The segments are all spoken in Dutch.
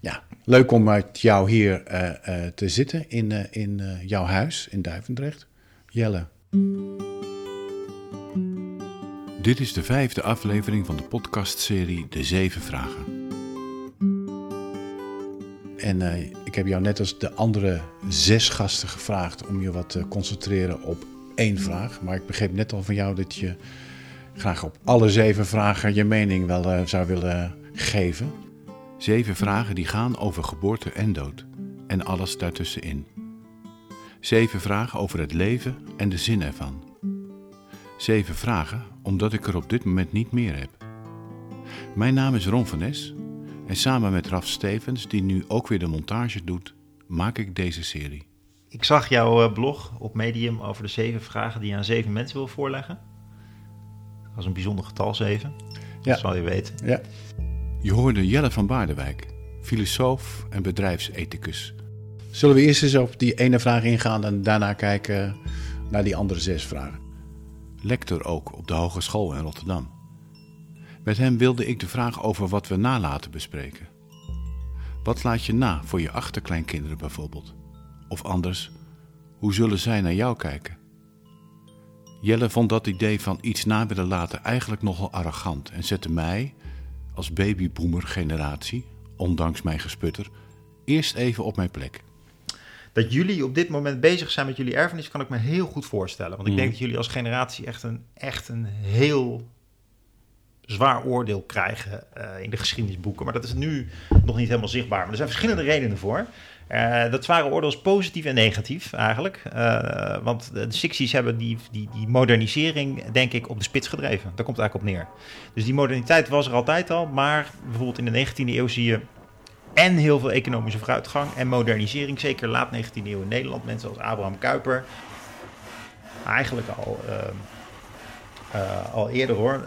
Ja, leuk om met jou hier eh, eh, te zitten in, eh, in jouw huis in Duivendrecht. Jelle. Dit is de vijfde aflevering van de podcastserie De Zeven Vragen. En ik heb jou net als de andere zes gasten gevraagd om je wat te concentreren op één vraag. Maar ik begreep net al van jou dat je graag op alle zeven vragen je mening wel zou willen geven. Zeven vragen die gaan over geboorte en dood en alles daartussenin. Zeven vragen over het leven en de zin ervan. Zeven vragen omdat ik er op dit moment niet meer heb. Mijn naam is Ron van Nes en samen met Raf Stevens, die nu ook weer de montage doet, maak ik deze serie. Ik zag jouw eh, blog op Medium over de zeven vragen die je aan zeven mensen wil voorleggen. Dat was een bijzonder getal, zeven. Ja. Dat zal je weten. Ja. Je hoorde Jelle van Baardewijk, filosoof en bedrijfsethicus. Zullen we eerst eens op die ene vraag ingaan en daarna kijken naar die andere zes vragen? lector ook op de Hogeschool in Rotterdam. Met hem wilde ik de vraag over wat we nalaten bespreken. Wat laat je na voor je achterkleinkinderen bijvoorbeeld? Of anders, hoe zullen zij naar jou kijken? Jelle vond dat idee van iets na willen laten eigenlijk nogal arrogant en zette mij, als babyboomer generatie, ondanks mijn gesputter, eerst even op mijn plek. Dat jullie op dit moment bezig zijn met jullie erfenis, kan ik me heel goed voorstellen. Want ik Mhm. denk dat jullie als generatie echt een, echt een heel zwaar oordeel krijgen eh, in de geschiedenisboeken. Maar dat is nu nog niet helemaal zichtbaar. Maar er zijn verschillende redenen voor. Eh, dat zware oordeel is positief en negatief eigenlijk. Eh, want de, 60s hebben die, die, die modernisering, denk ik, op de spits gedreven. Daar komt het eigenlijk op neer. Dus die moderniteit was er altijd al. Maar bijvoorbeeld in de 19e eeuw zie je en heel veel economische vooruitgang en modernisering. Zeker laat 19e eeuw in Nederland. Mensen als Abraham Kuyper. Eigenlijk al, al eerder hoor.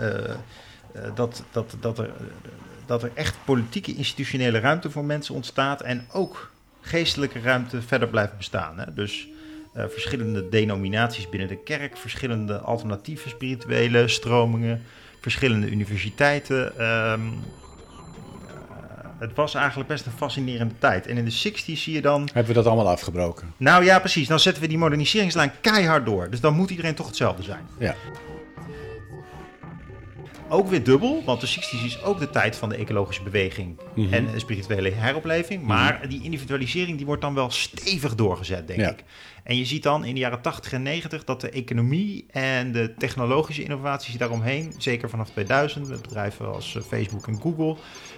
Eh, eh, dat, dat, dat, er, dat er echt politieke institutionele ruimte voor mensen ontstaat. En ook geestelijke ruimte verder blijft bestaan. Hè? Dus eh, verschillende denominaties binnen de kerk. Verschillende alternatieve spirituele stromingen. Verschillende universiteiten. ehm, het was eigenlijk best een fascinerende tijd. En in de 60s zie je dan. Hebben we dat allemaal afgebroken? Nou ja, precies. Dan zetten we die moderniseringslijn keihard door. Dus dan moet iedereen toch hetzelfde zijn. Ja. Ook weer dubbel, want de 60s is ook de tijd van de ecologische beweging Mhm. en de spirituele heropleving. Maar die individualisering die wordt dan wel stevig doorgezet, denk Ja. ik. En je ziet dan in de jaren 80 en 90 dat de economie en de technologische innovaties daaromheen, zeker vanaf 2000, met bedrijven als eh, Facebook en Google,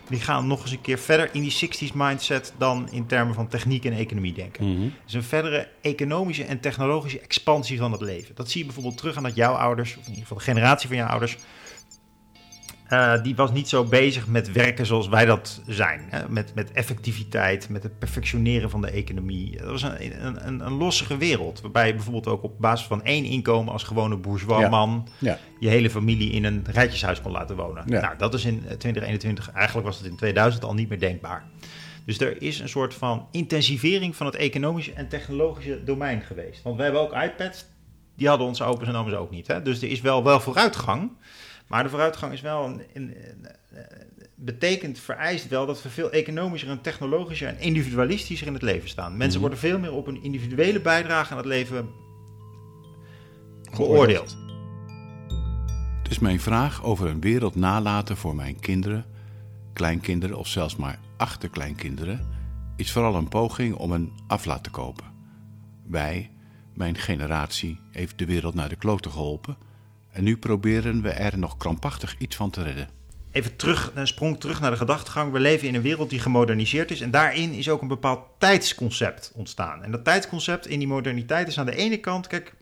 die gaan nog eens een keer verder in die 60s mindset dan in termen van techniek en economie denken. Mhm. Dus een verdere economische en technologische expansie van het leven. Dat zie je bijvoorbeeld terug aan dat jouw ouders, of in ieder geval de generatie van jouw ouders, eh, die was niet zo bezig met werken zoals wij dat zijn. Hè? Met, met effectiviteit, met het perfectioneren van de economie. Dat was een, een, een, een lossige wereld. Waarbij je bijvoorbeeld ook op basis van één inkomen als gewone bourgeois man Ja. je hele familie in een rijtjeshuis kon laten wonen. Ja. Nou, dat is in 2021, eigenlijk was het in 2000 al niet meer denkbaar. Dus er is een soort van intensivering van het economische en technologische domein geweest. Want wij hebben ook iPads, die hadden onze opa's en oma's ook niet. Hè? Dus er is wel, wel vooruitgang. Maar de vooruitgang is wel een, een- een- betekent, vereist wel dat we veel economischer en technologischer en individualistischer in het leven staan. Mensen Mhm. worden veel meer op een individuele bijdrage aan het leven beoordeeld. Dus mijn vraag over een wereld nalaten voor mijn kinderen, kleinkinderen of zelfs maar achterkleinkinderen is vooral een poging om een aflaat te kopen. Wij, mijn generatie, heeft de wereld naar de klote geholpen en nu proberen we er nog krampachtig iets van te redden. Even terug, een sprong terug naar de gedachtegang. We leven in een wereld die gemoderniseerd is. En daarin is ook een bepaald tijdsconcept ontstaan. En dat tijdsconcept in die moderniteit is aan de ene kant, kijk.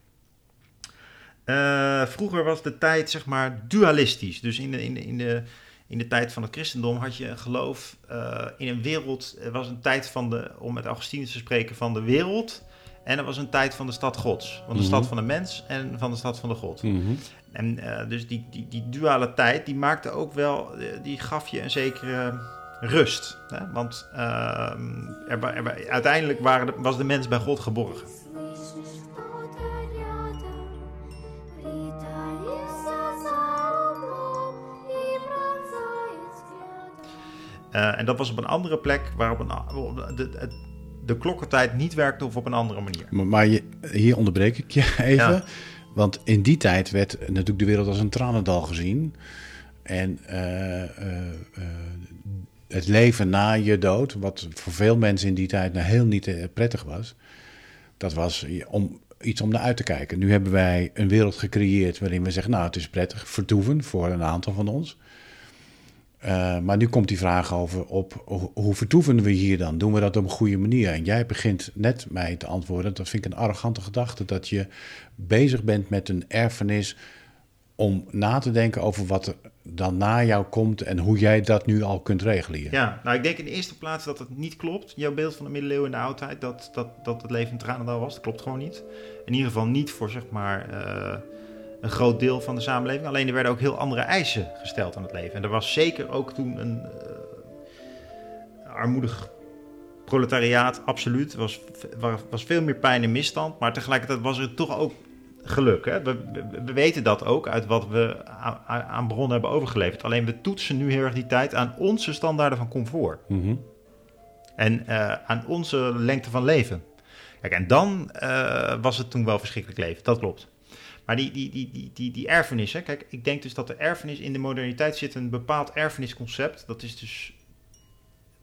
eh, vroeger was de tijd zeg maar dualistisch. Dus in de, in, de, in, de, in de tijd van het christendom had je een geloof eh, in een wereld. Er was een tijd van de, om met Augustinus te spreken, van de wereld. En er was een tijd van de stad gods. Van de Mhm. stad van de mens en van de stad van de god. Mhm. En eh, dus die, die, die dualiteit, die maakte ook wel, eh, die gaf je een zekere rust. Hè? Want ehm, er, uiteindelijk waren was de mens bij God geborgen. Eh, en dat was op een andere plek waarop de, de, de klokkentijd niet werkte of op een andere manier. Maar, maar hier onderbreek ik je even. Ja. Want in die tijd werd natuurlijk de wereld als een tranendal gezien. En eh, eh, eh, het leven na je dood, wat voor veel mensen in die tijd nou heel niet prettig was, dat was om, iets om naar uit te kijken. Nu hebben wij een wereld gecreëerd waarin we zeggen, nou het is prettig, vertoeven voor een aantal van ons. Eh, maar nu komt die vraag over op ho- hoe vertoeven we hier dan? Doen we dat op een goede manier? En jij begint net mij te antwoorden. Dat vind ik een arrogante gedachte. Dat je bezig bent met een erfenis om na te denken over wat er dan na jou komt en hoe jij dat nu al kunt regelen hier. Ja, nou ik denk in de eerste plaats dat het niet klopt. Jouw beeld van de middeleeuwen en de oudheid, dat, dat, dat het leven in Tranendal was, dat klopt gewoon niet. In ieder geval niet voor zeg maar eh, een groot deel van de samenleving. Alleen er werden ook heel andere eisen gesteld aan het leven. En er was zeker ook toen een eh, armoedig proletariaat, absoluut. Er was, was, veel meer pijn en misstand, maar tegelijkertijd was er toch ook geluk. Hè? We, we, we weten dat ook uit wat we aan, aan bronnen hebben overgeleverd. Alleen we toetsen nu heel erg die tijd aan onze standaarden van comfort. Mhm. En eh, aan onze lengte van leven. Kijk, en dan eh, was het toen wel verschrikkelijk leven. Dat klopt. Maar die, die, die, die, die, die erfenis, hè, kijk, ik denk dus dat de erfenis in de moderniteit zit een bepaald erfenisconcept. Dat is dus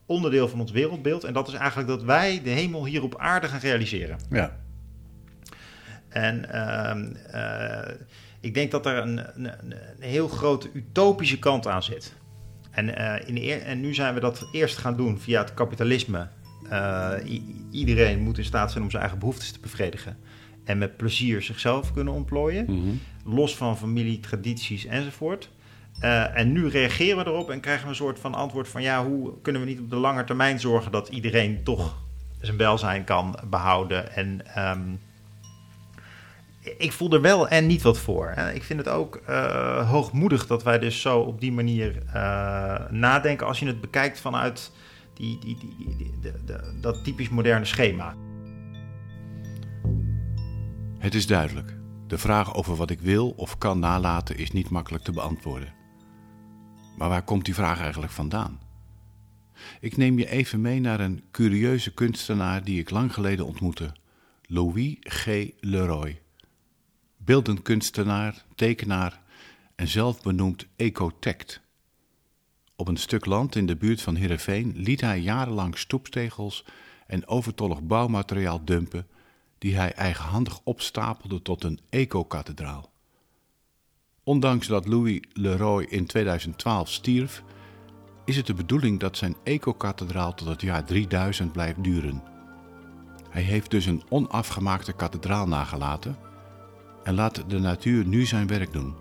onderdeel van ons wereldbeeld. En dat is eigenlijk dat wij de hemel hier op aarde gaan realiseren. Ja. En ehm, eh, ik denk dat er een, een, een heel grote utopische kant aan zit. En, eh, in de eer- en nu zijn we dat eerst gaan doen via het kapitalisme. Eh, iedereen moet in staat zijn om zijn eigen behoeftes te bevredigen. En met plezier zichzelf kunnen ontplooien. Mhm. Los van familie, tradities enzovoort. Eh, en nu reageren we erop en krijgen we een soort van antwoord van... ja, hoe kunnen we niet op de lange termijn zorgen dat iedereen toch zijn welzijn kan behouden... en ehm, ik voel er wel en niet wat voor. En ik vind het ook eh, hoogmoedig dat wij dus zo op die manier eh, nadenken als je het bekijkt vanuit die, die, die, die- die- de- de- dat typisch moderne schema. Het is duidelijk. De vraag over wat ik wil of kan nalaten is niet makkelijk te beantwoorden. Maar waar komt die vraag eigenlijk vandaan? Ik neem je even mee naar een curieuze kunstenaar die ik lang geleden ontmoette: Louis G. Leroy. Beeldend kunstenaar, tekenaar en zelfbenoemd ecotect. Op een stuk land in de buurt van Heerenveen liet hij jarenlang stoepstegels en overtollig bouwmateriaal dumpen die hij eigenhandig opstapelde tot een eco-kathedraal. Ondanks dat Louis Leroy in 2012 stierf, is het de bedoeling dat zijn eco-kathedraal tot het jaar 3000 blijft duren. Hij heeft dus een onafgemaakte kathedraal nagelaten en laat de natuur nu zijn werk doen.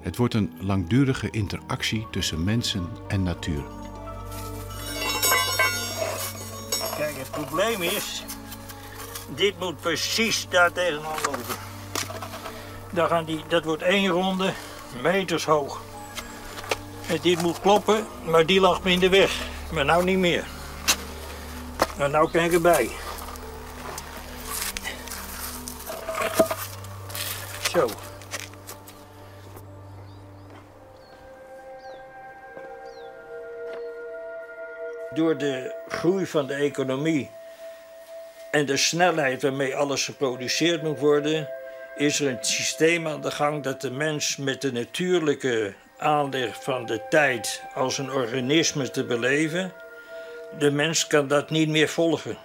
Het wordt een langdurige interactie tussen mensen en natuur. Kijk, het probleem is, dit moet precies daar tegenaan lopen. Daar gaan die, dat wordt één ronde, meters hoog. En dit moet kloppen, maar die lag me in de weg. Maar nou niet meer. Maar nou kan ik erbij. Zo. Door de groei van de economie en de snelheid waarmee alles geproduceerd moet worden, is er een systeem aan de gang dat de mens met de natuurlijke aanleg van de tijd als een organisme te beleven, de mens kan dat niet meer volgen.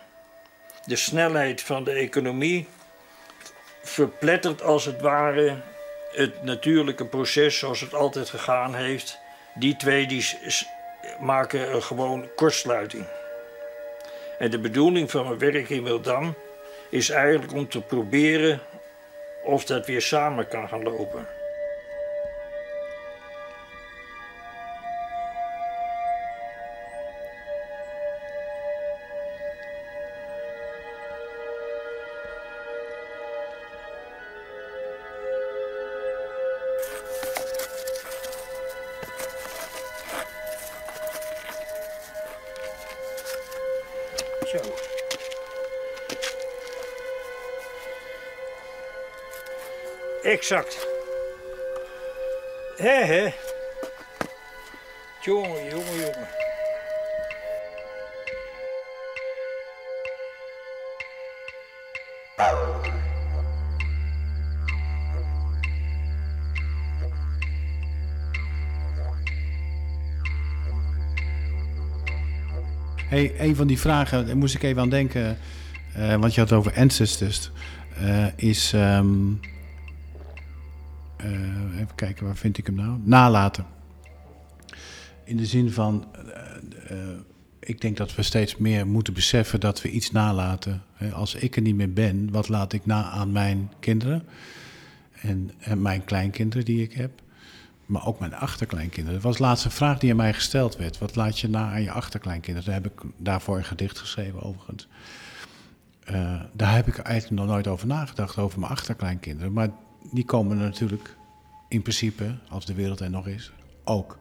De snelheid van de economie verplettert als het ware het natuurlijke proces zoals het altijd gegaan heeft. Die twee die maken een gewoon kortsluiting. En de bedoeling van mijn werk in Wildam is eigenlijk om te proberen of dat weer samen kan gaan lopen. Exact. Hé, hé. Jongen, jongen, jongen. Hey, een van die vragen, daar moest ik even aan denken. Uh, want je had het over ancestors. Uh, is um, even kijken, waar vind ik hem nou? Nalaten. In de zin van, eh, eh, ik denk dat we steeds meer moeten beseffen dat we iets nalaten. Als ik er niet meer ben, wat laat ik na aan mijn kinderen? En, mijn kleinkinderen die ik heb. Maar ook mijn achterkleinkinderen. Dat was laatst een vraag die aan mij gesteld werd. Wat laat je na aan je achterkleinkinderen? Daar heb ik daarvoor een gedicht geschreven, overigens. Eh, daar heb ik eigenlijk nog nooit over nagedacht, over mijn achterkleinkinderen. Maar die komen er natuurlijk in principe, als de wereld er nog is, ook.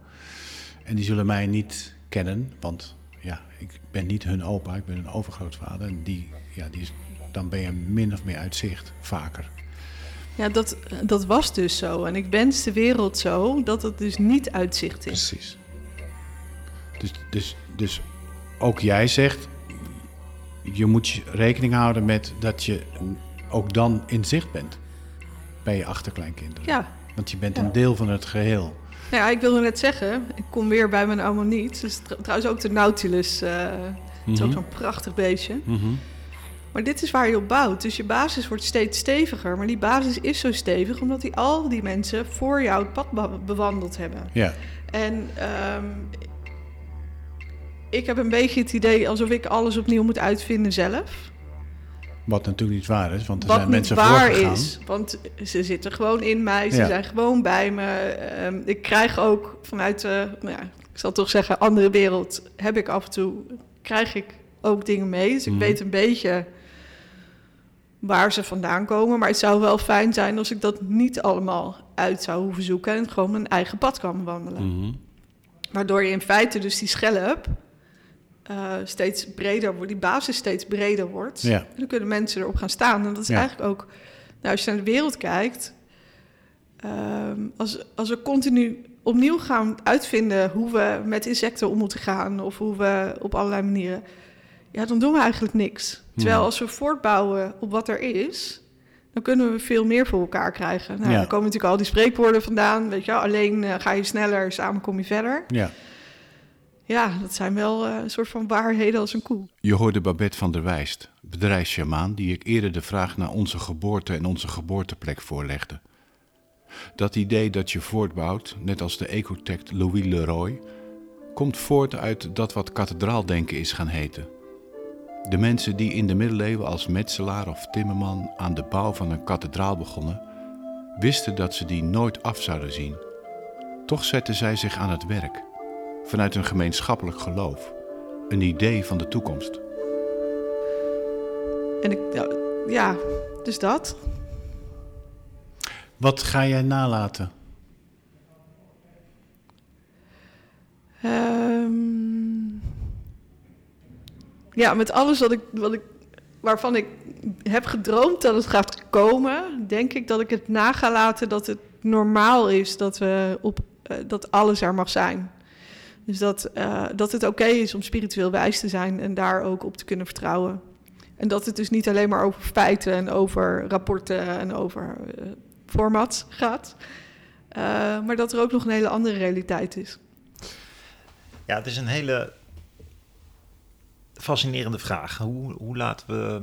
En die zullen mij niet kennen, want ja, ik ben niet hun opa, ik ben hun overgrootvader. En die, ja, die is, dan ben je min of meer uit zicht, vaker. Ja, dat, dat was dus zo. En ik wens de wereld zo dat het dus niet uitzicht is. Precies. Dus, dus, dus ook jij zegt, je moet rekening houden met dat je ook dan in zicht bent bij je achterkleinkinderen. Ja. Want je bent een deel van het geheel. Nou ja, ik wilde net zeggen, ik kom weer bij mijn oma niet. Dus tr- trouwens ook de Nautilus. Het is ook zo'n prachtig beestje. Mhm. Maar dit is waar je op bouwt. Dus je basis wordt steeds steviger. Maar die basis is zo stevig omdat die al die mensen voor jou het pad be- bewandeld hebben. Ja, En ehm, ik heb een beetje het idee alsof ik alles opnieuw moet uitvinden zelf. Wat natuurlijk niet waar is, want er Wat zijn niet mensen waar voorgegaan. is. Want ze zitten gewoon in mij, ze Ja. zijn gewoon bij me. Ehm, ik krijg ook vanuit de, nou ja, ik zal toch zeggen, andere wereld, heb ik af en toe, krijg ik ook dingen mee. Dus ik Mhm. weet een beetje waar ze vandaan komen. Maar het zou wel fijn zijn als ik dat niet allemaal uit zou hoeven zoeken en gewoon mijn eigen pad kan wandelen. Mhm. Waardoor je in feite dus die schelp eh, steeds breder wordt, die basis steeds breder wordt. Ja. En dan kunnen mensen erop gaan staan. En dat is Ja. eigenlijk ook, nou, als je naar de wereld kijkt, ehm, als, als we continu opnieuw gaan uitvinden hoe we met insecten om moeten gaan of hoe we op allerlei manieren, ja, dan doen we eigenlijk niks. Terwijl Hmm. als we voortbouwen op wat er is, dan kunnen we veel meer voor elkaar krijgen. Nou, Ja. Dan komen natuurlijk al die spreekwoorden vandaan. Weet je, wel, alleen eh, ga je sneller, samen kom je verder. Ja. Ja, dat zijn wel eh, een soort van waarheden als een koe. Je hoorde Babette van der Wijst, bedrijfssjamaan, die ik eerder de vraag naar onze geboorte en onze geboorteplek voorlegde. Dat idee dat je voortbouwt, net als de ecotect Louis Leroy, komt voort uit dat wat kathedraaldenken is gaan heten. De mensen die in de middeleeuwen als metselaar of timmerman aan de bouw van een kathedraal begonnen, wisten dat ze die nooit af zouden zien. Toch zetten zij zich aan het werk, vanuit een gemeenschappelijk geloof, een idee van de toekomst. En ik, ja, ja, dus dat. Wat ga jij nalaten? Ehm, ja, met alles wat ik, wat ik, waarvan ik heb gedroomd dat het gaat komen, denk ik dat ik het na ga laten dat het normaal is dat, we op, eh, dat alles er mag zijn. Dus dat, eh, dat het oké is om spiritueel wijs te zijn en daar ook op te kunnen vertrouwen. En dat het dus niet alleen maar over feiten en over rapporten en over eh, formats gaat. Eh, maar dat er ook nog een hele andere realiteit is. Ja, het is een hele fascinerende vraag. Hoe, hoe laten we.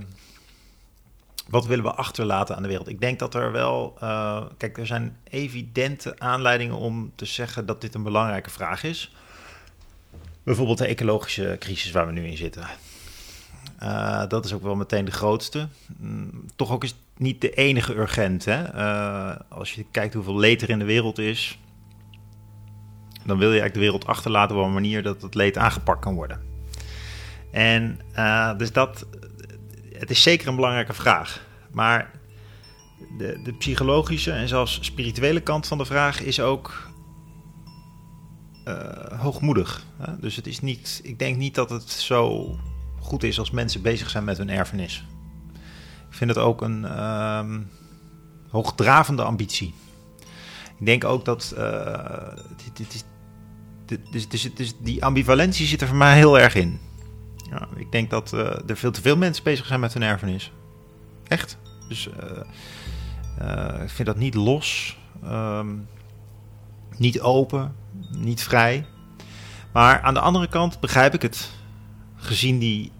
Wat willen we achterlaten aan de wereld? Ik denk dat er wel. kijk, er zijn evidente aanleidingen om te zeggen dat dit een belangrijke vraag is. Bijvoorbeeld de ecologische crisis waar we nu in zitten. Eh, dat is ook wel meteen de grootste. Mm, toch ook is het niet de enige urgent. Hè? Eh, als je kijkt hoeveel leed er in de wereld is, dan wil je eigenlijk de wereld achterlaten op een manier dat het leed aangepakt kan worden. En eh, dus dat, het is zeker een belangrijke vraag. Maar de, de psychologische en zelfs spirituele kant van de vraag is ook hoogmoedig. Hè? Dus het is niet, ik denk niet dat het zo goed is als mensen bezig zijn met hun erfenis. Ik vind het ook een ehm, hoogdravende ambitie. Ik denk ook dat. eh, dit, dus, dus, dus die ambivalentie zit er voor mij heel erg in. Ja, ik denk dat eh, er veel te veel mensen bezig zijn met hun erfenis. Echt. Dus eh, eh, ik vind dat niet los, ehm, niet open, niet vrij. Maar aan de andere kant begrijp ik het gezien die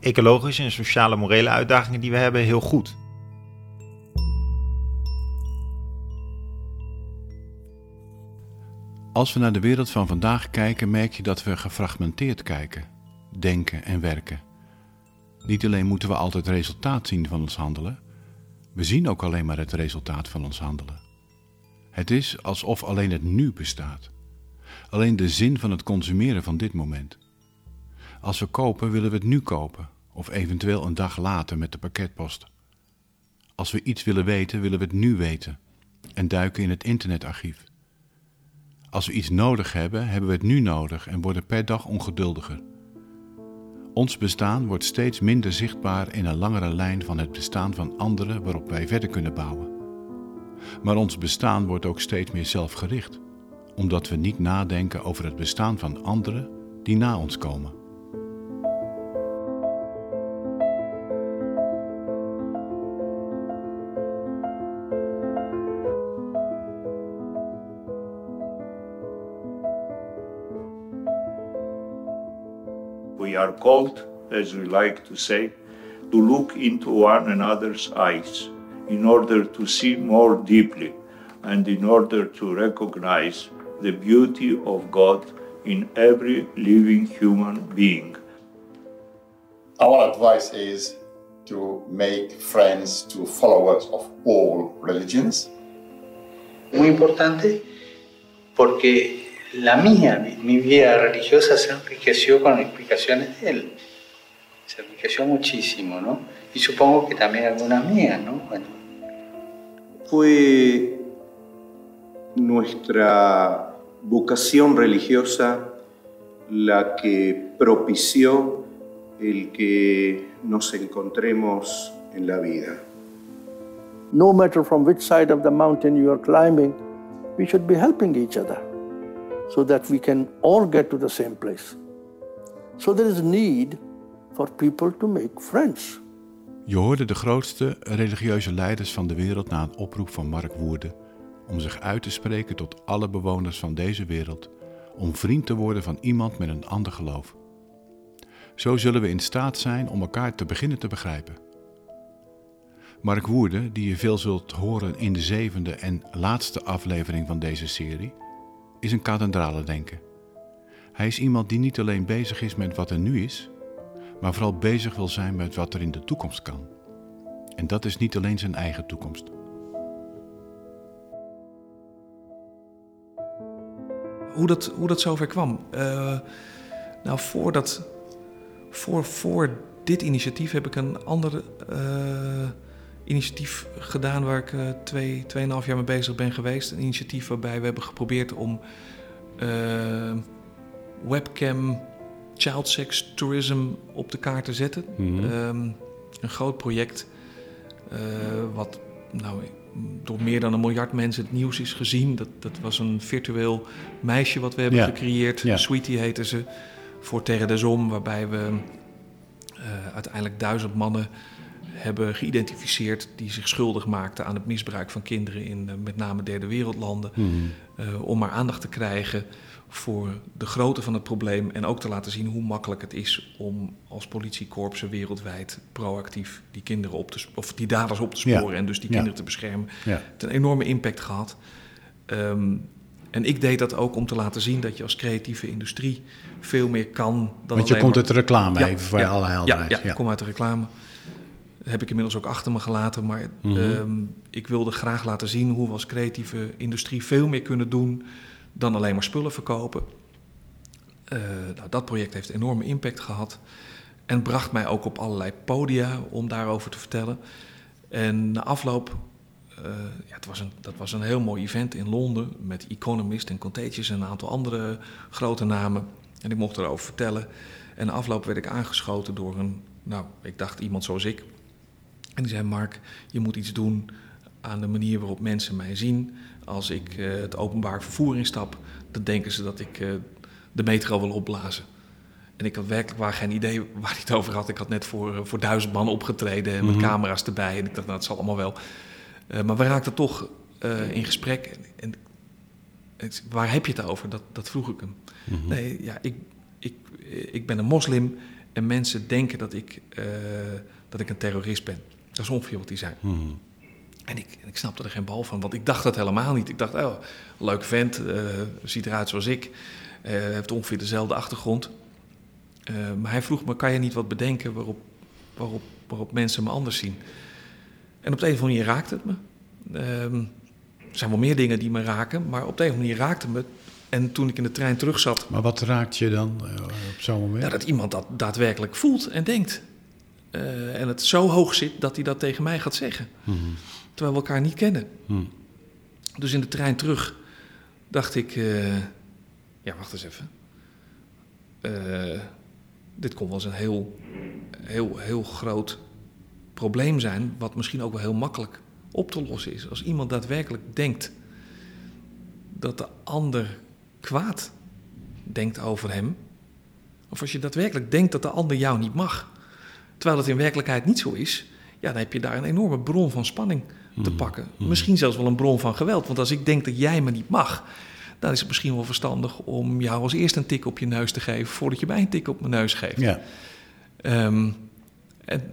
ecologische en sociale morele uitdagingen die we hebben heel goed. Als we naar de wereld van vandaag kijken, merk je dat we gefragmenteerd kijken, denken en werken. Niet alleen moeten we altijd resultaat zien van ons handelen, we zien ook alleen maar het resultaat van ons handelen. Het is alsof alleen het nu bestaat. Alleen de zin van het consumeren van dit moment. Als we kopen, willen we het nu kopen, of eventueel een dag later met de pakketpost. Als we iets willen weten, willen we het nu weten en duiken in het internetarchief. Als we iets nodig hebben, hebben we het nu nodig en worden per dag ongeduldiger. Ons bestaan wordt steeds minder zichtbaar in een langere lijn van het bestaan van anderen waarop wij verder kunnen bouwen. Maar ons bestaan wordt ook steeds meer zelfgericht, omdat we niet nadenken over het bestaan van anderen die na ons komen. We are called, as we like to say, to look into one another's eyes in order to see more deeply and in order to recognize the beauty of God in every living human being. Our advice is to make friends to followers of all religions. Muy importante porque la mía, mi, mi vida religiosa se enriqueció con explicaciones de él. Se enriqueció muchísimo, ¿no? Y supongo que también algunas mías, ¿no? Bueno, fue nuestra vocación religiosa la que propició el que nos encontremos en la vida. no matter from which side of the mountain you are climbing, we should be helping each other so that we can all get to the same place. So there is need for people to make friends. Je hoorde de grootste religieuze leiders van de wereld na een oproep van Mark Woerde om zich uit te spreken tot alle bewoners van deze wereld, om vriend te worden van iemand met een ander geloof. Zo zullen we in staat zijn om elkaar te beginnen te begrijpen. Mark Woerde, die je veel zult horen in de zevende en laatste aflevering van deze serie, is een kathedrale denker. Hij is iemand die niet alleen bezig is met wat er nu is, maar vooral bezig wil zijn met wat er in de toekomst kan. En dat is niet alleen zijn eigen toekomst. hoe dat, hoe dat zover kwam. Eh, nou, voordat, voor, voor dit initiatief heb ik een ander eh, initiatief gedaan waar ik eh, twee, tweeënhalf jaar mee bezig ben geweest. Een initiatief waarbij we hebben geprobeerd om webcam child sex tourism op de kaart te zetten. Mhm. Ehm, een groot project eh, wat nou, door meer dan een miljard mensen het nieuws is gezien. Dat, dat was een virtueel meisje wat we hebben Ja. gecreëerd. Ja. Sweetie heette ze. Voor Terre des Hommes, waarbij we eh, uiteindelijk duizend mannen hebben geïdentificeerd die zich schuldig maakten aan het misbruik van kinderen in eh, met name derde wereldlanden. Mhm. Om maar aandacht te krijgen voor de grootte van het probleem en ook te laten zien hoe makkelijk het is om als politiekorpsen wereldwijd proactief die kinderen op te of die daders op te sporen Ja. en dus die Ja. kinderen te beschermen. Ja. Het heeft een enorme impact gehad. Ehm, en ik deed dat ook om te laten zien dat je als creatieve industrie veel meer kan dan Want je komt maar- uit de reclame, even voor alle helderheid. Ja, ik kom uit de reclame. Dat heb ik inmiddels ook achter me gelaten. Maar Mhm. ehm, ik wilde graag laten zien hoe we als creatieve industrie veel meer kunnen doen dan alleen maar spullen verkopen. Eh, nou, dat project heeft enorme impact gehad. En bracht mij ook op allerlei podia om daarover te vertellen. En na afloop, eh, ja, het was een, dat was een heel mooi event in Londen met Economist en Contagious en een aantal andere grote namen. En ik mocht erover vertellen. En na afloop werd ik aangeschoten door een, nou, ik dacht iemand zoals ik. En die zei: Mark, je moet iets doen aan de manier waarop mensen mij zien. Als ik eh, het openbaar vervoer instap, dan denken ze dat ik eh, de metro wil opblazen. En ik had werkelijk waar geen idee waar hij het over had. Ik had net voor, eh, voor duizend man opgetreden met Mhm. camera's erbij. En ik dacht, nou, dat zal allemaal wel. Maar we raakten toch in gesprek. En, en waar heb je het over? Dat, dat vroeg ik hem. Mhm. Nee, ja, ik, ik, ik ben een moslim en mensen denken dat ik, dat ik een terrorist ben. Dat is ongeveer wat hij zei. Hmm. En ik, ik snapte er geen bal van, want ik dacht dat helemaal niet. Ik dacht, oh, leuk vent, eh, ziet eruit zoals ik, eh, heeft ongeveer dezelfde achtergrond. Eh, maar hij vroeg me, kan je niet wat bedenken waarop, waarop, waarop mensen me anders zien? En op de een of andere manier raakte het me. Ehm, er zijn wel meer dingen die me raken, maar op de een of andere manier raakte het me. En toen ik in de trein terug zat, Maar wat raakt je dan op zo'n moment? dat iemand dat daadwerkelijk voelt en denkt. En het zo hoog zit dat hij dat tegen mij gaat zeggen. Mhm. Terwijl we elkaar niet kennen. Hmm. Dus in de trein terug dacht ik... eh, ja, wacht eens even. Eh, dit kon wel eens een heel, heel, heel groot probleem zijn... wat misschien ook wel heel makkelijk op te lossen is. Als iemand daadwerkelijk denkt dat de ander kwaad denkt over hem... of als je daadwerkelijk denkt dat de ander jou niet mag... terwijl het in werkelijkheid niet zo is... ja, dan heb je daar een enorme bron van spanning te pakken. Misschien zelfs wel een bron van geweld. Want als ik denk dat jij me niet mag... dan is het misschien wel verstandig om jou als eerste een tik op je neus te geven... voordat je mij een tik op mijn neus geeft. Ja. Ehm, en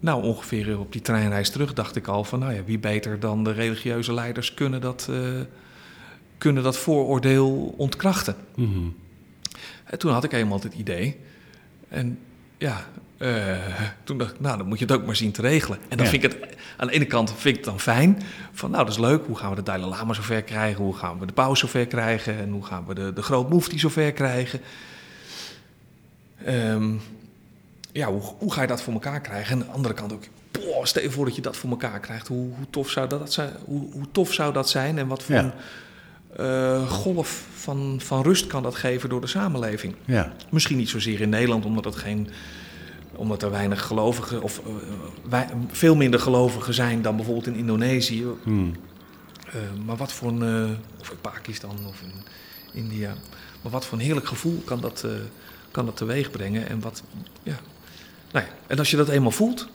nou, ongeveer op die treinreis terug dacht ik al van... nou ja, wie beter dan de religieuze leiders kunnen dat, eh, kunnen dat vooroordeel ontkrachten. Mhm. En toen had ik eenmaal het idee. En ja, eh, toen dacht ik, nou, dan moet je het ook maar zien te regelen. En dan Ja. vind ik het, aan de ene kant vind ik het dan fijn. Van nou, dat is leuk. Hoe gaan we de Dalai Lama zover krijgen? Hoe gaan we de paus zover krijgen? En hoe gaan we de, de groot mufti zover krijgen? Ehm, ja, hoe, hoe ga je dat voor elkaar krijgen? En aan de andere kant ook, boah, stel je voor dat je dat voor elkaar krijgt. Hoe, hoe, tof, zou dat zijn? Hoe, hoe tof zou dat zijn? En wat voor Ja. eh, golf van, van rust kan dat geven door de samenleving? Ja. Misschien niet zozeer in Nederland, omdat, het geen, omdat er weinig gelovigen, of eh, wij- veel minder gelovigen zijn dan bijvoorbeeld in Indonesië. Hmm. Eh, maar wat voor een, eh, of in Pakistan of in India. Maar wat voor een heerlijk gevoel kan dat, kan dat teweeg brengen. En, wat, ja. Nou ja, en als je dat eenmaal voelt,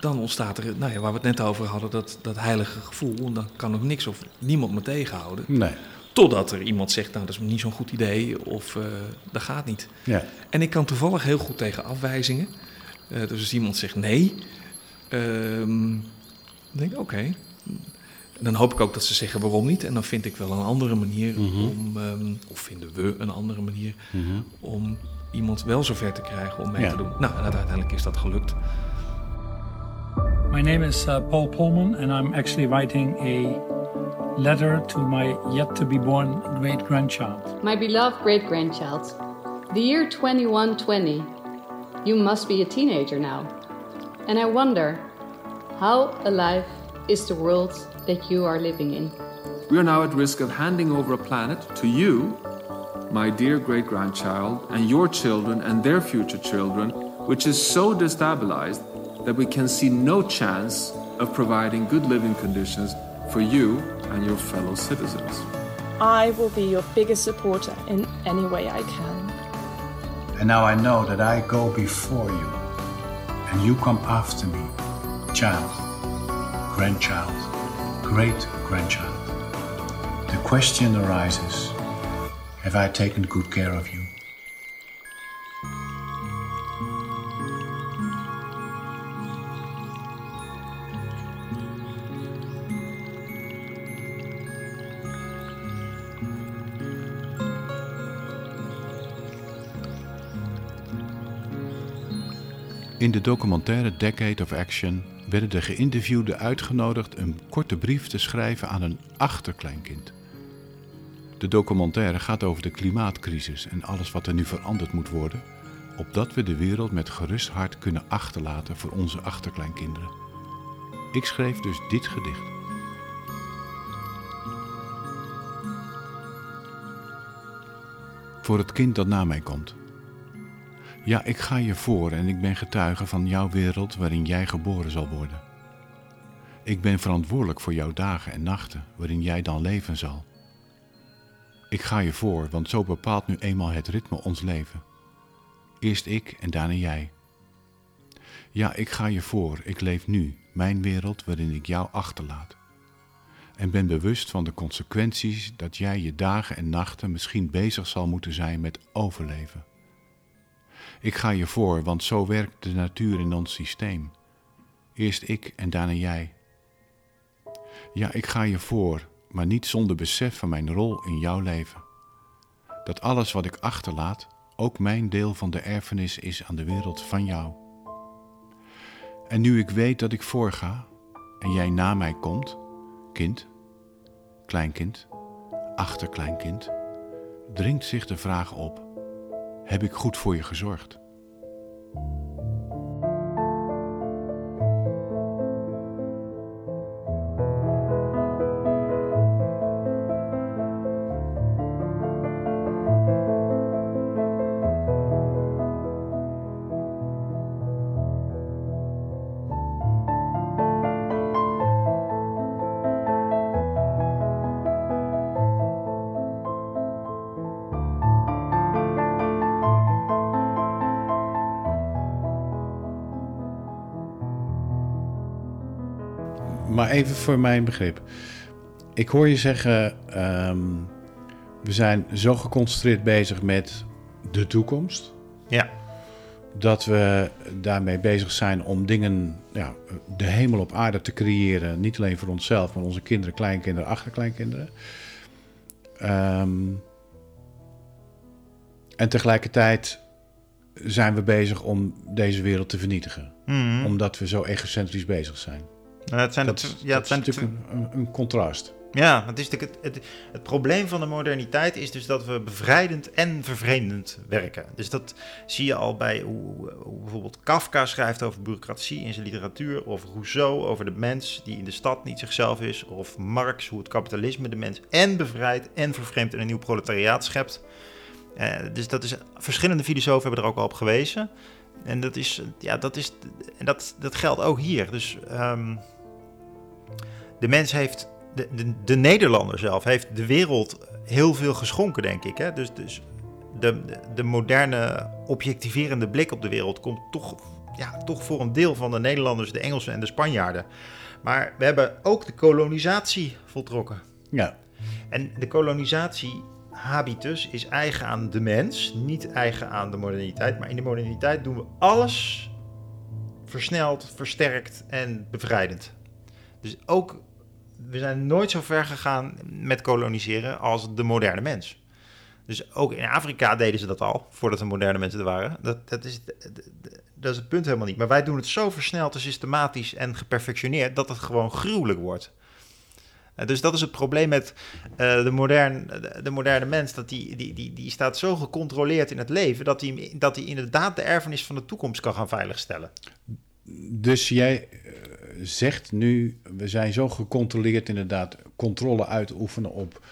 dan ontstaat er, nou ja, waar we het net over hadden, dat, dat heilige gevoel. En dan kan ook niks of niemand me tegenhouden. Nee. Totdat er iemand zegt, nou dat is niet zo'n goed idee of dat gaat niet. Ja. En ik kan toevallig heel goed tegen afwijzingen. Eh, dus als iemand zegt nee, ehm, dan denk ik oké. En dan hoop ik ook dat ze zeggen waarom niet. En dan vind ik wel een andere manier om, ehm, of vinden we een andere manier Mhm. om iemand wel zover te krijgen om mee Ja. te doen. Nou, en uiteindelijk is dat gelukt. My name is uh, Paul Pullman, and I'm actually writing a letter to my yet to be born great grandchild. My beloved great grandchild, the year 2120. You must be a teenager now. And I wonder, how alive is the world that you are living in? We are now at risk of handing over a planet to you, my dear great grandchild, and your children and their future children, which is so destabilized that we can see no chance of providing good living conditions for you and your fellow citizens. I will be your biggest supporter in any way I can. And now I know that I go before you, and you come after me, child, grandchild, great grandchild. The question arises Have I taken good care of you? In de documentaire Decade of Action werden de geïnterviewden uitgenodigd een korte brief te schrijven aan een achterkleinkind. De documentaire gaat over de klimaatcrisis en alles wat er nu veranderd moet worden, opdat we de wereld met gerust hart kunnen achterlaten voor onze achterkleinkinderen. Ik schreef dus dit gedicht. Voor het kind dat na mij komt. Ja, ik ga je voor en ik ben getuige van jouw wereld waarin jij geboren zal worden. Ik ben verantwoordelijk voor jouw dagen en nachten waarin jij dan leven zal. Ik ga je voor, want zo bepaalt nu eenmaal het ritme ons leven. Eerst ik en daarna jij. Ja, ik ga je voor, ik leef nu, mijn wereld waarin ik jou achterlaat. en ben bewust van de consequenties dat jij je dagen en nachten misschien bezig zal moeten zijn met overleven. Ik ga je voor, want zo werkt de natuur in ons systeem. Eerst ik en daarna jij. Ja, ik ga je voor, maar niet zonder besef van mijn rol in jouw leven. Dat alles wat ik achterlaat ook mijn deel van de erfenis is aan de wereld van jou. En nu ik weet dat ik voorga en jij na mij komt, kind, kleinkind, achterkleinkind, dringt zich de vraag op: heb ik goed voor je gezorgd? Even voor mijn begrip. Ik hoor je zeggen, ehm, we zijn zo geconcentreerd bezig met de toekomst. Ja. Dat we daarmee bezig zijn om dingen, ja, de hemel op aarde te creëren. Niet alleen voor onszelf, maar onze kinderen, kleinkinderen, achterkleinkinderen. Ehm, en tegelijkertijd zijn we bezig om deze wereld te vernietigen. Mhm. Omdat we zo egocentrisch bezig zijn. Nou, het zijn dat, ja, het is natuurlijk een, contrast. Ja, het, is het, het, het probleem van de moderniteit is dus dat we bevrijdend en vervreemdend werken. Dus dat zie je al bij hoe, hoe bijvoorbeeld Kafka schrijft over bureaucratie in zijn literatuur, of Rousseau over de mens die in de stad niet zichzelf is, of Marx hoe het kapitalisme de mens en bevrijdt en vervreemdt en een nieuw proletariaat schept. Eh, dus dat is, verschillende filosofen hebben er ook al op gewezen. En dat, is, ja, dat, is, en dat, dat geldt ook hier. Dus ehm, de mens heeft, de, de, de Nederlander zelf, heeft de wereld heel veel geschonken, denk ik. Hè? Dus, dus de, de, de moderne objectiverende blik op de wereld komt toch, ja, toch voor een deel van de Nederlanders, de Engelsen en de Spanjaarden. Maar we hebben ook de kolonisatie voltrokken. Ja. En de kolonisatie habitus is eigen aan de mens, niet eigen aan de moderniteit. Maar in de moderniteit doen we alles versneld, versterkt en bevrijdend. Dus ook, we zijn nooit zo ver gegaan met koloniseren als de moderne mens. Dus ook in Afrika deden ze dat al, voordat er moderne mensen er waren. Dat, dat, is, dat is het punt helemaal niet. Maar wij doen het zo versneld en systematisch en geperfectioneerd dat het gewoon gruwelijk wordt. Uh, Dus dat is het probleem met uh, de, modern, de, de, moderne mens. Dat die, die, die, die staat zo gecontroleerd in het leven dat hij dat die inderdaad de erfenis van de toekomst kan gaan veiligstellen. Dus jij uh, zegt nu, we zijn zo gecontroleerd inderdaad controle uitoefenen op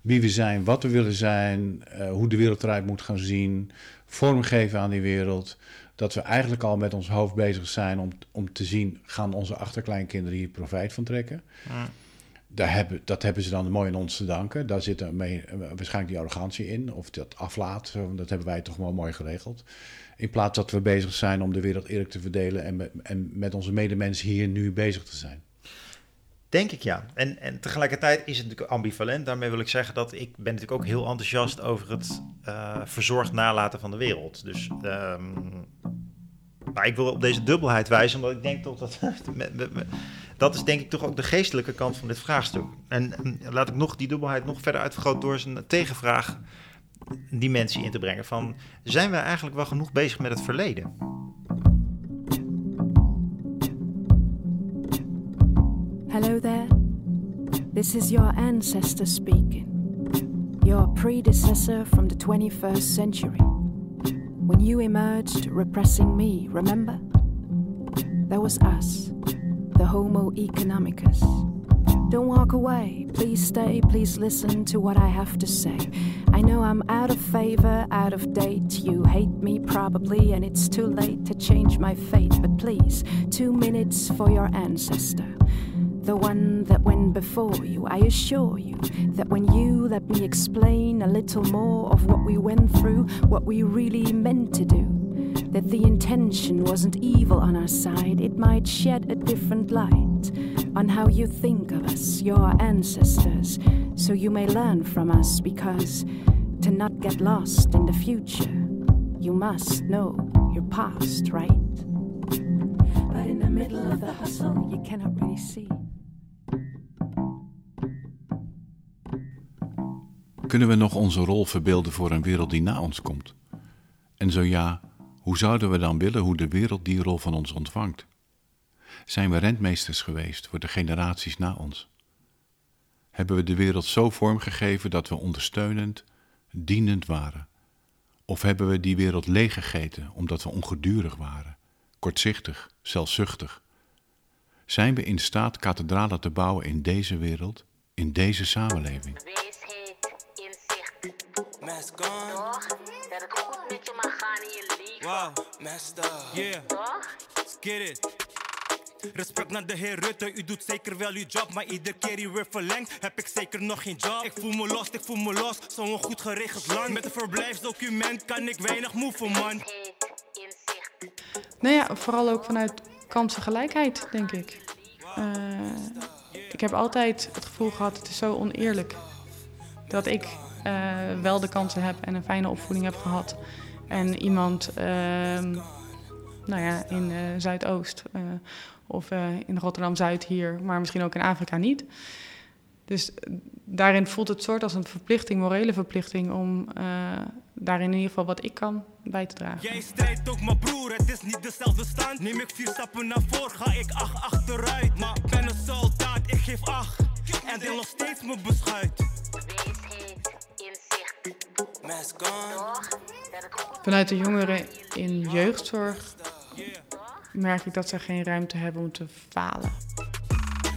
wie we zijn, wat we willen zijn, uh, hoe de wereld eruit moet gaan zien, vormgeven aan die wereld. Dat we eigenlijk al met ons hoofd bezig zijn om, om te zien, gaan onze achterkleinkinderen hier profijt van trekken? Ja. Daar hebben, dat hebben ze dan mooi aan ons te danken. Daar zit mee, waarschijnlijk die arrogantie in, of dat aflaat. Dat hebben wij toch wel mooi geregeld. In plaats dat we bezig zijn om de wereld eerlijk te verdelen en met, en met onze medemensen hier nu bezig te zijn. Denk ik ja. En, en tegelijkertijd is het natuurlijk ambivalent. Daarmee wil ik zeggen dat ik ben natuurlijk ook heel enthousiast over het uh, verzorgd nalaten van de wereld. Dus maar ik wil op deze dubbelheid wijzen, omdat ik denk toch dat. dat is denk ik toch ook de geestelijke kant van dit vraagstuk. En, laat ik nog die dubbelheid nog verder uitvergroten door zijn tegenvraag dimensie in te brengen. Van zijn wij eigenlijk wel genoeg bezig met het verleden? Hello there. This is your ancestor speaking. Your predecessor from the 21st century. When you emerged repressing me, remember? That was us, the Homo economicus. Don't walk away. Please stay. Please listen to what I have to say. I know I'm out of favor, out of date. You hate me probably, and it's too late to change my fate. But please, two minutes for your ancestor. The one that went before you. I assure you that when you let me explain a little more of what we went through, what we really meant to do, that the intention wasn't evil on our side, it might shed a different light on how you think of us, your ancestors, so you may learn from us because to not get lost in the future, you must know your past, right? But in the middle of the hustle, you cannot really see. Kunnen we nog onze rol verbeelden voor een wereld die na ons komt? En zo ja, hoe zouden we dan willen hoe de wereld die rol van ons ontvangt? Zijn we rentmeesters geweest voor de generaties na ons? Hebben we de wereld zo vormgegeven dat we ondersteunend, dienend waren? Of hebben we die wereld leeggegeten omdat we ongedurig waren, kortzichtig, zelfzuchtig? Zijn we in staat kathedralen te bouwen in deze wereld, in deze samenleving? Toch? Dat het goed met je mag gaan in Wow, master. Yeah. Let's get it. Respect naar de heer Rutte, u doet zeker wel uw job, maar iedere keer u weer verlengt, heb ik zeker nog geen job. Ik voel me los, ik voel me los, zo'n goed geregeld land. Met een verblijfsdocument kan ik weinig moeven, man. Nou ja, vooral ook vanuit kansengelijkheid, denk ik. Uh, ik heb altijd het gevoel gehad, het is zo oneerlijk. Dat ik uh, wel de kansen heb en een fijne opvoeding heb gehad. En iemand, uh, nou ja, in uh, Zuidoost of in Rotterdam-Zuid hier, maar misschien ook in Afrika niet. Dus daarin voelt het soort als een verplichting, morele verplichting, om daarin in ieder geval wat ik kan bij te dragen. Jij strijdt ook mijn broer, het is niet dezelfde stand. Neem ik vier stappen naar voren, ga ik acht achteruit. Maar ben een soldaat, ik geef acht. En deel nog steeds mijn beschuit. Vanuit de jongeren in jeugdzorg merk ik dat ze geen ruimte hebben om te falen.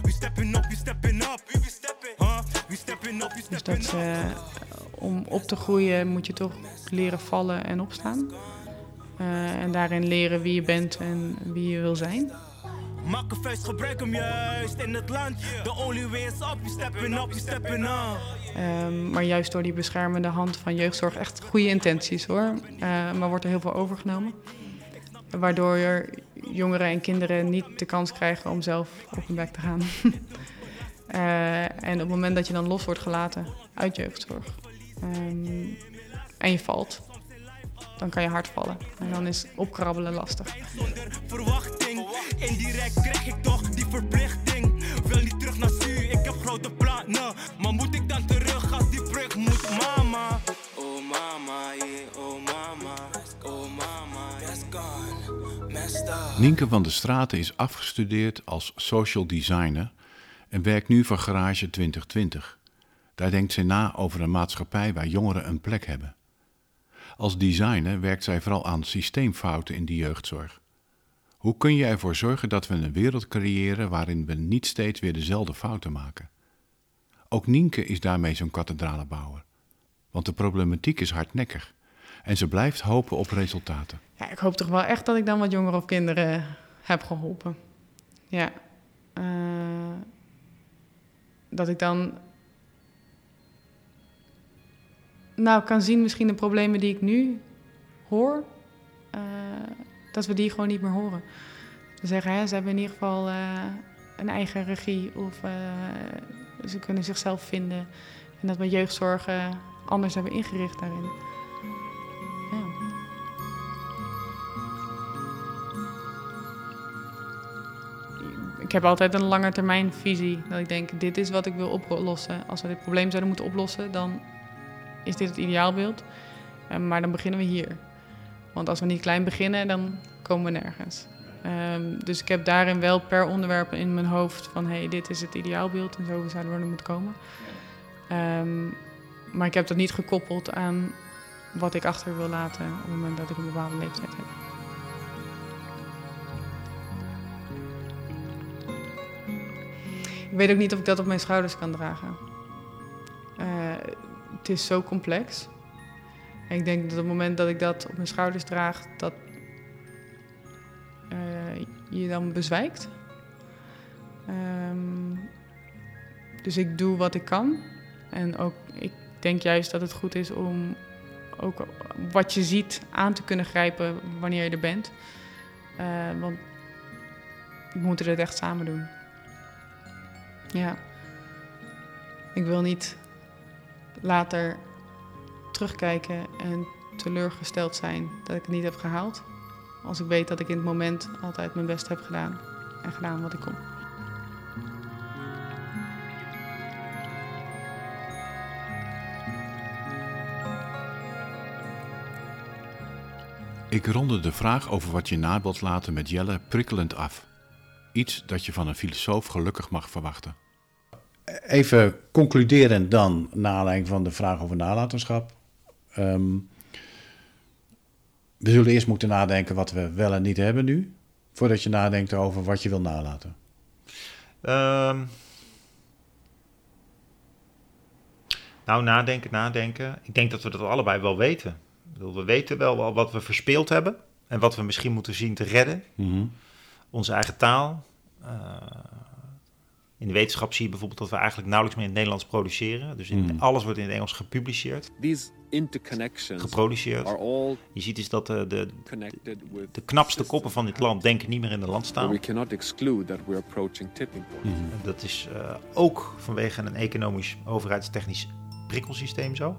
Dus dat ze, om op te groeien moet je toch leren vallen en opstaan. Uh, en daarin leren wie je bent en wie je wil zijn. Maak een vuist, gebruik hem juist in het land. The only way is up, you stepping up, you stepping up. Um, maar juist door die beschermende hand van jeugdzorg, echt goede intenties hoor. Uh, maar wordt er heel veel overgenomen. Waardoor er jongeren en kinderen niet de kans krijgen om zelf op hun bek te gaan. uh, en op het moment dat je dan los wordt gelaten uit jeugdzorg um, en je valt, dan kan je hard vallen. En dan is opkrabbelen lastig. Zonder verwachting, indirect krijg ik toch die verplichting. Wil niet terug naar Su, ik heb grote plannen. Maar moet ik dan terug als die prik moet, mama? Oh mama, yeah, oh mama, oh mama, that's gone, messed up. Nienke van de Straten is afgestudeerd als social designer en werkt nu voor Garage 2020. Daar denkt ze na over een maatschappij waar jongeren een plek hebben. Als designer werkt zij vooral aan systeemfouten in de jeugdzorg. Hoe kun je ervoor zorgen dat we een wereld creëren waarin we niet steeds weer dezelfde fouten maken? Ook Nienke is daarmee zo'n kathedralenbouwer. Want de problematiek is hardnekkig. En ze blijft hopen op resultaten. Ja, ik hoop toch wel echt dat ik dan wat jongeren of kinderen heb geholpen. Ja. Uh, dat ik dan nou kan zien misschien de problemen die ik nu hoor, uh, dat we die gewoon niet meer horen. We zeggen, hè, ze hebben in ieder geval uh, een eigen regie of uh, ze kunnen zichzelf vinden. En dat we jeugdzorg anders hebben ingericht daarin. Ik heb altijd een langetermijnvisie. Dat ik denk, dit is wat ik wil oplossen. Als we dit probleem zouden moeten oplossen, dan is dit het ideaalbeeld. Um, maar dan beginnen we hier. Want als we niet klein beginnen, dan komen we nergens. Um, dus ik heb daarin wel per onderwerp in mijn hoofd van hé, hey, dit is het ideaalbeeld en zo zouden we er moeten komen. Um, maar ik heb dat niet gekoppeld aan wat ik achter wil laten op het moment dat ik een bepaalde leeftijd heb. Ik weet ook niet of ik dat op mijn schouders kan dragen. Het is zo complex. En ik denk dat op het moment dat ik dat op mijn schouders draag, dat uh, je dan bezwijkt. Um, dus ik doe wat ik kan. En ook, ik denk juist dat het goed is om ook wat je ziet aan te kunnen grijpen wanneer je er bent. Eh, want we moeten het echt samen doen. Ja. Ik wil niet later terugkijken en teleurgesteld zijn dat ik het niet heb gehaald. Als ik weet dat ik in het moment altijd mijn best heb gedaan en gedaan wat ik kon. Ik ronde de vraag over wat je na wilt laten met Jelle prikkelend af. Iets dat je van een filosoof gelukkig mag verwachten. Even concluderend dan, naar aanleiding van de vraag over nalatenschap. Ehm, we zullen eerst moeten nadenken wat we wel en niet hebben nu, voordat je nadenkt over wat je wil nalaten. Ehm, nou, nadenken, nadenken. Ik denk dat we dat allebei wel weten. Bedoel, we weten wel wel wat we verspeeld hebben en wat we misschien moeten zien te redden. Mhm. Onze eigen taal. Eh, in de wetenschap zie je bijvoorbeeld dat we eigenlijk nauwelijks meer in het Nederlands produceren. Dus in, Mhm. alles wordt in het Engels gepubliceerd. These interconnections geproduceerd. are all Je ziet is dat de, de, with de knapste koppen van dit land denken niet meer in de landstaal. we cannot exclude that we're approaching tipping point. En Dat is eh, ook vanwege een economisch overheidstechnisch prikkelsysteem zo.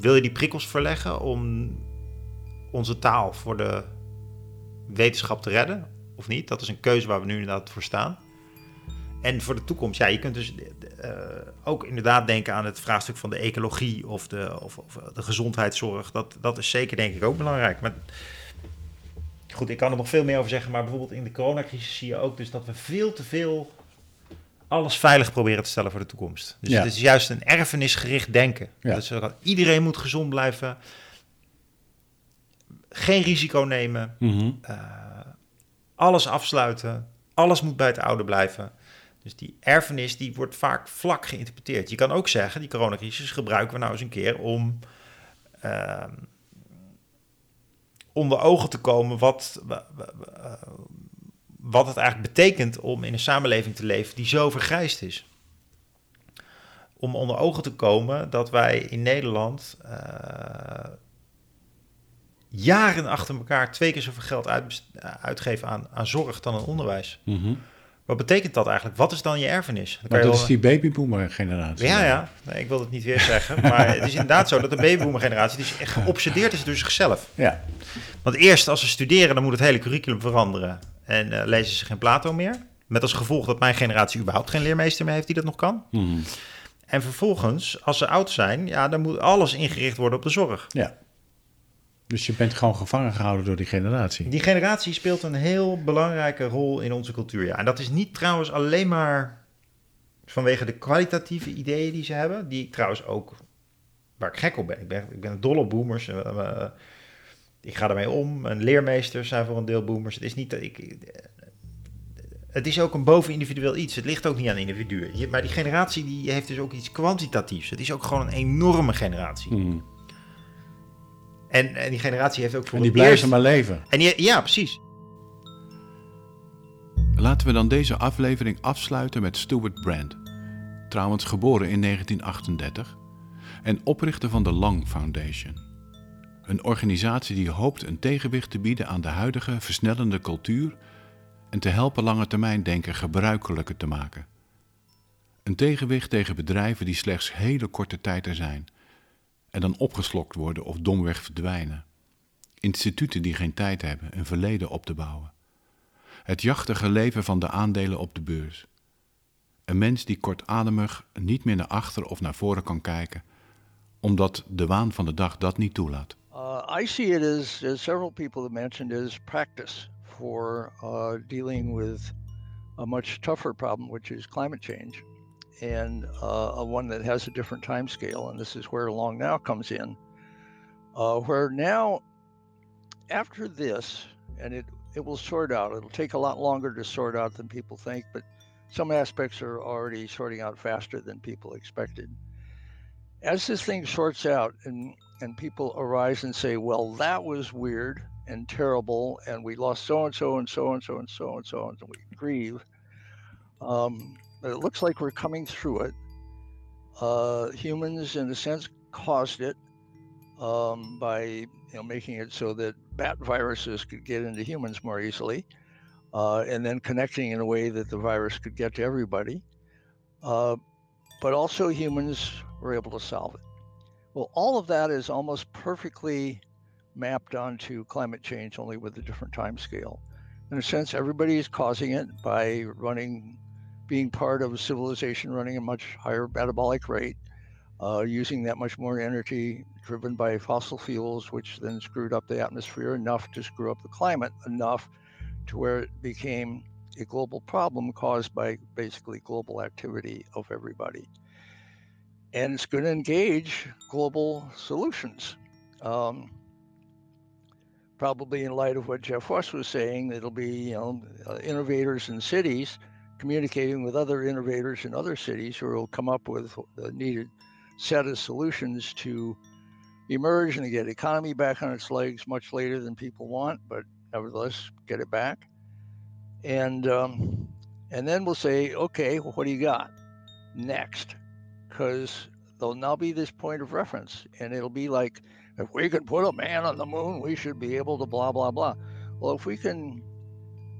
Wil je die prikkels verleggen om onze taal voor de wetenschap te redden of niet? Dat is een keuze waar we nu inderdaad voor staan. En voor de toekomst, ja, je kunt dus eh, ook inderdaad denken aan het vraagstuk van de ecologie of de, of, of de gezondheidszorg. Dat, dat is zeker denk ik ook belangrijk. Maar goed, ik kan er nog veel meer over zeggen, maar bijvoorbeeld in de coronacrisis zie je ook dus dat we veel te veel alles veilig proberen te stellen voor de toekomst. Dus Ja. het is juist een erfenisgericht denken. Ja. Dat is iedereen moet gezond blijven, geen risico nemen, Mhm. eh, alles afsluiten, alles moet bij het oude blijven. Dus die erfenis die wordt vaak vlak geïnterpreteerd. Je kan ook zeggen, die coronacrisis gebruiken we nou eens een keer om ehm, onder ogen te komen wat, wa- wa- wa- eh, wat het eigenlijk betekent om in een samenleving te leven die zo vergrijsd is. Om onder ogen te komen dat wij in Nederland eh, jaren achter elkaar twee keer zoveel geld uitbest- uitgeven aan, aan zorg dan aan onderwijs. Mhm. Wat betekent dat eigenlijk? Wat is dan je erfenis? Dan Maar dat wel- is die babyboomer generatie. ja, ja. Nee, ik wil het niet weer zeggen. Maar het is inderdaad zo dat de babyboomer generatie die is echt geobsedeerd is door zichzelf. Ja. Want eerst als ze studeren, dan moet het hele curriculum veranderen. En eh, lezen ze geen Plato meer. Met als gevolg dat mijn generatie überhaupt geen leermeester meer heeft die dat nog kan. Mhm. En vervolgens, als ze oud zijn, ja, dan moet alles ingericht worden op de zorg. Ja. Dus je bent gewoon gevangen gehouden door die generatie. Die generatie speelt een heel belangrijke rol in onze cultuur. Ja. En dat is niet trouwens alleen maar vanwege de kwalitatieve ideeën die ze hebben. Die ik trouwens ook, waar ik gek op ben. Ik ben, ik ben een dol op boomers. Eh, eh, ik ga ermee om. En leermeesters zijn voor een deel boomers. Het is niet dat ik. eh, Het is ook een bovenindividueel iets. Het ligt ook niet aan individuen. Maar die generatie die heeft dus ook iets kwantitatiefs. Het is ook gewoon een enorme generatie. Mhm. En, en die generatie heeft ook voor En die blijven eerst- maar leven. En die, ja, precies. Laten we dan deze aflevering afsluiten met Stuart Brand. Trouwens geboren in 1938 en oprichter van de Lang Foundation. Een organisatie die hoopt een tegenwicht te bieden aan de huidige versnellende cultuur en te helpen lange termijn denken gebruikelijker te maken. Een tegenwicht tegen bedrijven die slechts hele korte tijd er zijn en dan opgeslokt worden of domweg verdwijnen. Instituten die geen tijd hebben een verleden op te bouwen. Het jachtige leven van de aandelen op de beurs. Een mens die kortademig niet meer naar achter of naar voren kan kijken, omdat de waan van de dag dat niet toelaat. Uh, I see it as, as several people have mentioned, as practice for uh, dealing with a much tougher problem, which is climate change, and uh, a one that has a different time scale. And this is where Long Now comes in, uh, where now, after this, and it, it will sort out, it'll take a lot longer to sort out than people think, but some aspects are already sorting out faster than people expected as this thing sorts out and and people arise and say, well, that was weird and terrible, and we lost so and so and so and so and so and so, and we grieve. Um, but it looks like we're coming through it. Uh, humans, in a sense, caused it. um, by you know making it so that bat viruses could get into humans more easily, uh, and then connecting in a way that the virus could get to everybody. Uh, but also humans were able to solve it. Well, all of that is almost perfectly mapped onto climate change, only with a different time scale. In a sense, everybody is causing it by running, being part of a civilization running a much higher metabolic rate, uh, using that much more energy driven by fossil fuels, which then screwed up the atmosphere enough to screw up the climate enough to where it became a global problem caused by basically global activity of everybody. And it's going to engage global solutions. Um, probably in light of what Jeff Ross was saying, it'll be you know uh, innovators in cities communicating with other innovators in other cities who will come up with the needed set of solutions to emerge and get economy back on its legs much later than people want, but nevertheless get it back. And um, and then we'll say, okay, well, what do you got next? Because there'll now be this point of reference, and it'll be like, if we can put a man on the moon, we should be able to blah blah blah. Well, if we can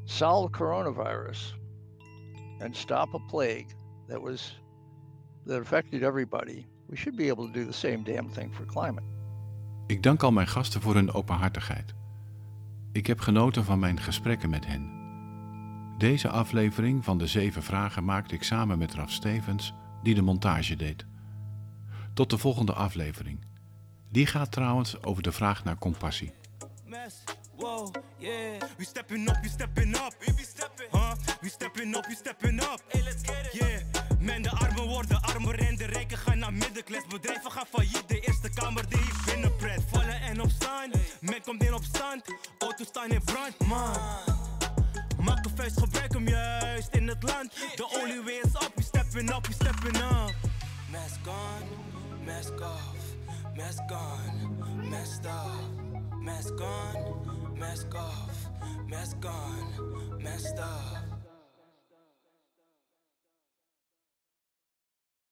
solve coronavirus and stop a plague that was that affected everybody, we should be able to do the same damn thing for climate. Ik dank al mijn gasten voor hun openhartigheid. Ik heb genoten van mijn gesprekken met hen. Deze aflevering van de zeven vragen maakte ik samen met Raf Stevens, die de montage deed. Tot de volgende aflevering. Die gaat trouwens over de vraag naar compassie. Whoa, yeah. We stepping up, we stepping up. We be stepping, huh? We stepping up, we stepping up. Hey, let's get it. Yeah. Men, de armen worden armer en de rijken gaan naar middenklas. Bedrijven gaan failliet, de Eerste Kamer die ik binnenpret. Vallen en opstaan, men komt in opstand. Auto's staan in brand, man. Maak een vuist, gebruik hem juist in het land. De only way is up, we stepping up, we stepping up. Mask on, mask off, mask on, mask off. Mask on, mask off, mask on, masked off.